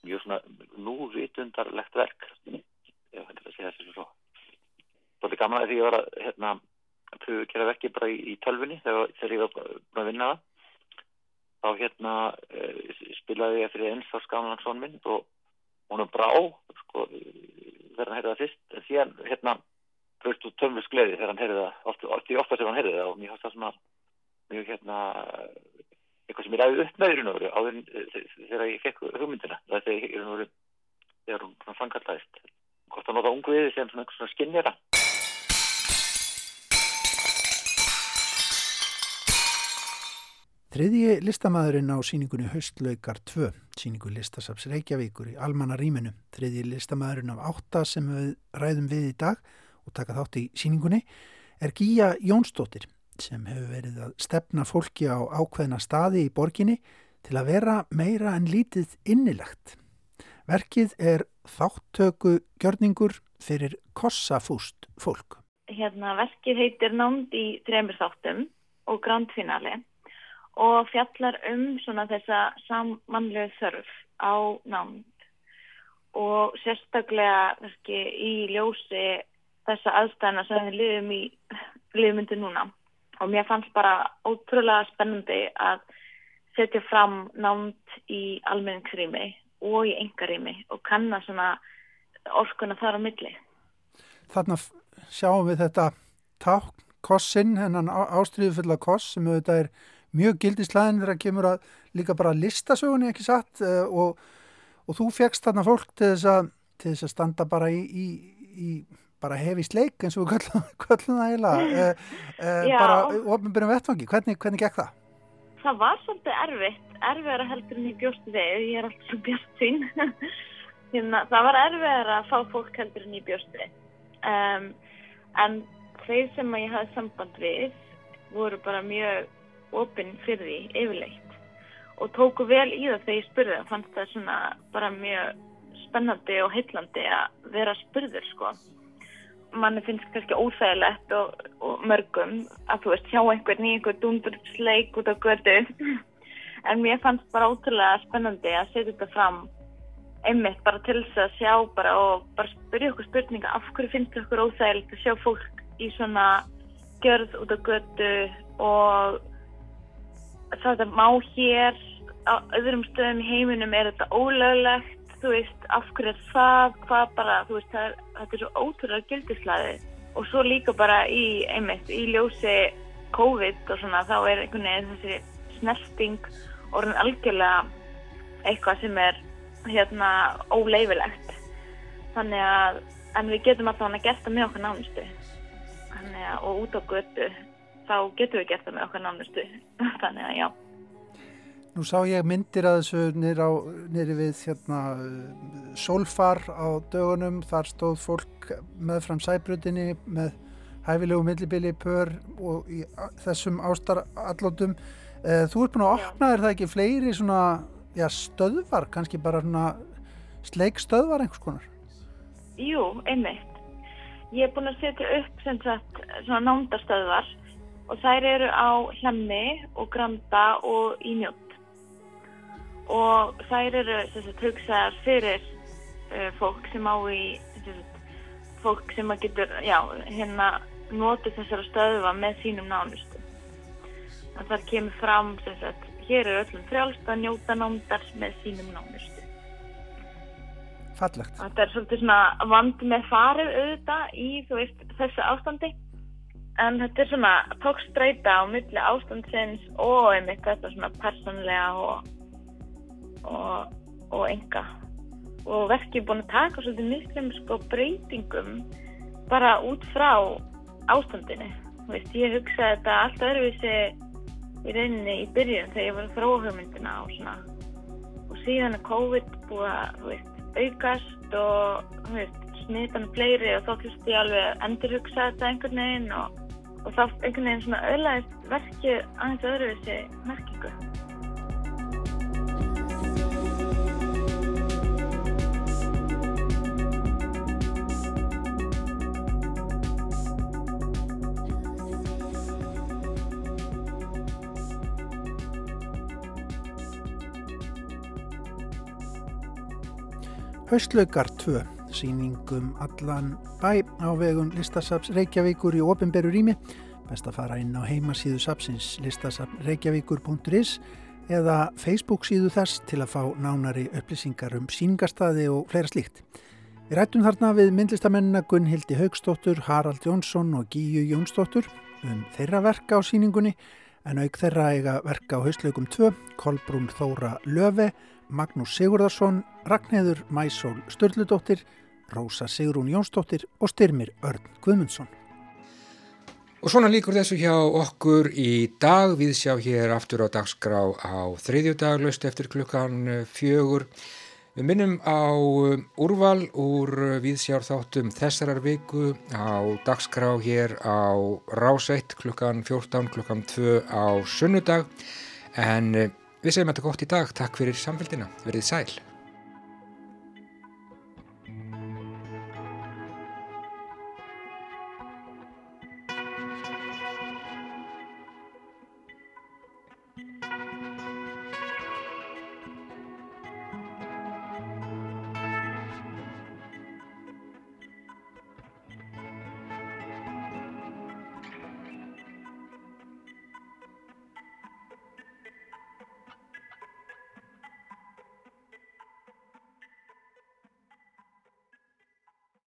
mjög svona núvitundarlegt verk. Ég veit að segja þessu svo það er gaman að því að ég var að hérna, pröfu að gera verki bara í, í tölfunni þegar, þegar ég var búin að vinna það. Þá hérna uh, spilaði ég fyrir eins á skamlansson minn og hún er brá sko, þegar hann heyrði það fyrst. En síðan hérna bröst út tömvis gleði þegar hann heyrði það ofta, ofta, ofta sem hann heyrði það og mér fannst það svona mjög hérna eitthvað sem ég ræði upp með í raun og veru áður þegar ég fekk hugmyndina. Það er ég raun og veru þegar hún fangaldaðist hvort að nota ungviði sem svona, svona skinnjara Þriðji listamæðurinn á síningunni Haustlaukar 2, síningu listasaps Reykjavíkur í Almanna rýminu. Þriðji listamæðurinn af átta sem við ræðum við í dag og taka þátt í síningunni er Gíja Jónsdóttir sem hefur verið að stefna fólki á ákveðna staði í borginni til að vera meira en lítið innilegt. Verkið er þáttöku gjörningur fyrir kossafúst fólk. Hérna, verkið heitir Nánd í þremur þáttum og Grand Finale og fjallar um þessa samanlegu þörf á nánd og sérstaklega verki, í ljósi þessa aðstæðina sem við lifum í lifmyndu núna og mér fannst bara ótrúlega spennandi að setja fram nánd í almenningsrými og í engarými og kanna svona orkuna þar á milli. Þarna sjáum við þetta tákn kossin, hennan ástriðufulla koss sem auðvitað er mjög gildislæðin þegar það kemur að líka bara listasögunni ekki satt uh, og, og þú fegst þarna fólk til þess að, til þess að standa bara í, í, í bara hefi sleik eins og það heila uh, uh, bara ofnbjörnum vettfangi, hvernig, hvernig gekk það? Það var svolítið erfitt, erfiðara heldur en ég bjóst við, ég er alltaf svo björst sín hérna, það var erfiðara að fá fólk heldur en ég bjóst við. Um, en þeir sem ég hafði samband við voru bara mjög opinn fyrir því yfirleitt og tóku vel í það þegar ég spurði það. Fannst það svona bara mjög spennandi og heillandi að vera spurður sko manni finnst kannski óþægilegt og, og mörgum að þú veist sjá einhvern í einhver dundursleik út á götu. En mér fannst bara ótrúlega spennandi að setja þetta fram einmitt bara til þess að sjá bara og bara spyrja okkur spurninga af hverju finnst það okkur óþægilegt að sjá fólk í svona gjörð út á götu? Og þetta má hér á öðrum stöðum í heiminum er þetta ólöglegt þú veist, af hverju er það hvað bara, þú veist, er, þetta er svo ótrúlega gildislæði og svo líka bara í, einmitt, í ljósi COVID og svona, þá er einhvern veginn þessi snerting orðin algjörlega eitthvað sem er hérna óleifilegt þannig að, en við getum alltaf hann að gesta með okkur nánustu. Þannig að, og út á götu þá getum við gert það með okkar nánustu. Þannig að já Nú sá ég myndir að þessu nýri við hérna, sólfar á dögunum, þar stóð fólk með fram sæbrutinni með hæfilegu millibili pör og í þessum ástarallótum. Eh, þú ert búin að opna þér það ekki fleiri svona, já, stöðvar, kannski bara svona sleik stöðvar einhvers konar? Jú, einmitt. Ég er búin að setja upp sem sagt svona nándastöðvar og þær eru á hlemmi og granda og í mjótt og þær eru hugsaðar fyrir uh, fólk sem á í sagt, fólk sem að getur já, hérna notið þessara stöðuva með sínum nánustu. Að það kemur fram sagt, hér er öllum frjálst að njóta nándar með sínum nánustu. Fallegt. Þetta er svolítið svona vandi með farið auðvitað í veist, þessu ástandi. En þetta er svona tókstreita á milli ástandsins og einmitt þetta svona persónlega og og, og enga. Og verkið er búin að taka svolítið miklum sko breytingum bara út frá ástandinu. Veist, ég hugsaði þetta allt öðruvísi í rauninni í byrjun þegar ég var frá hugmyndina og svona. Og síðan er COVID búið að veist, aukast og smitan fleiri og þá hlust ég alveg endur hugsaði þetta einhvern veginn og, og þá einhvern veginn svona öðlaðist verkið aðeins öðruvísi merkingu Haustlaukar 2, síningum allan bæ á vegum Listasaps Reykjavíkur í ofinberu rými. Best að fara inn á heimasíðu sapsins listasapsreykjavíkur.is eða Facebook síðu þess til að fá nánari upplýsingar um síningarstaði og fleira slíkt. Við rættum þarna við myndlistamennina Gunnhildi Haugstóttur, Harald Jónsson og Gíu Jónsdóttur um þeirra verka á síningunni en auk þeirra eiga verka á haustlaukum 2, Kolbrún Þóra Löfi, Magnús Sigurðarsson, Ragnheður Mæsól Sturldudóttir, Rósa Sigrún Jónsdóttir og Styrmir Örn Guðmundsson. Og svona líkur þessu hjá okkur í dag. Við sjá hér aftur á dagskrá á þriðjudag, löst eftir klukkan fjögur. Við minnum á eh, úrval úr viðsjárþáttum þessarar viku á dagskrá hér á ráseitt klukkan 14, klukkan 2 á sunnudag. En Við segjum þetta gott í dag. Takk fyrir samfélgina. Verðið sæl.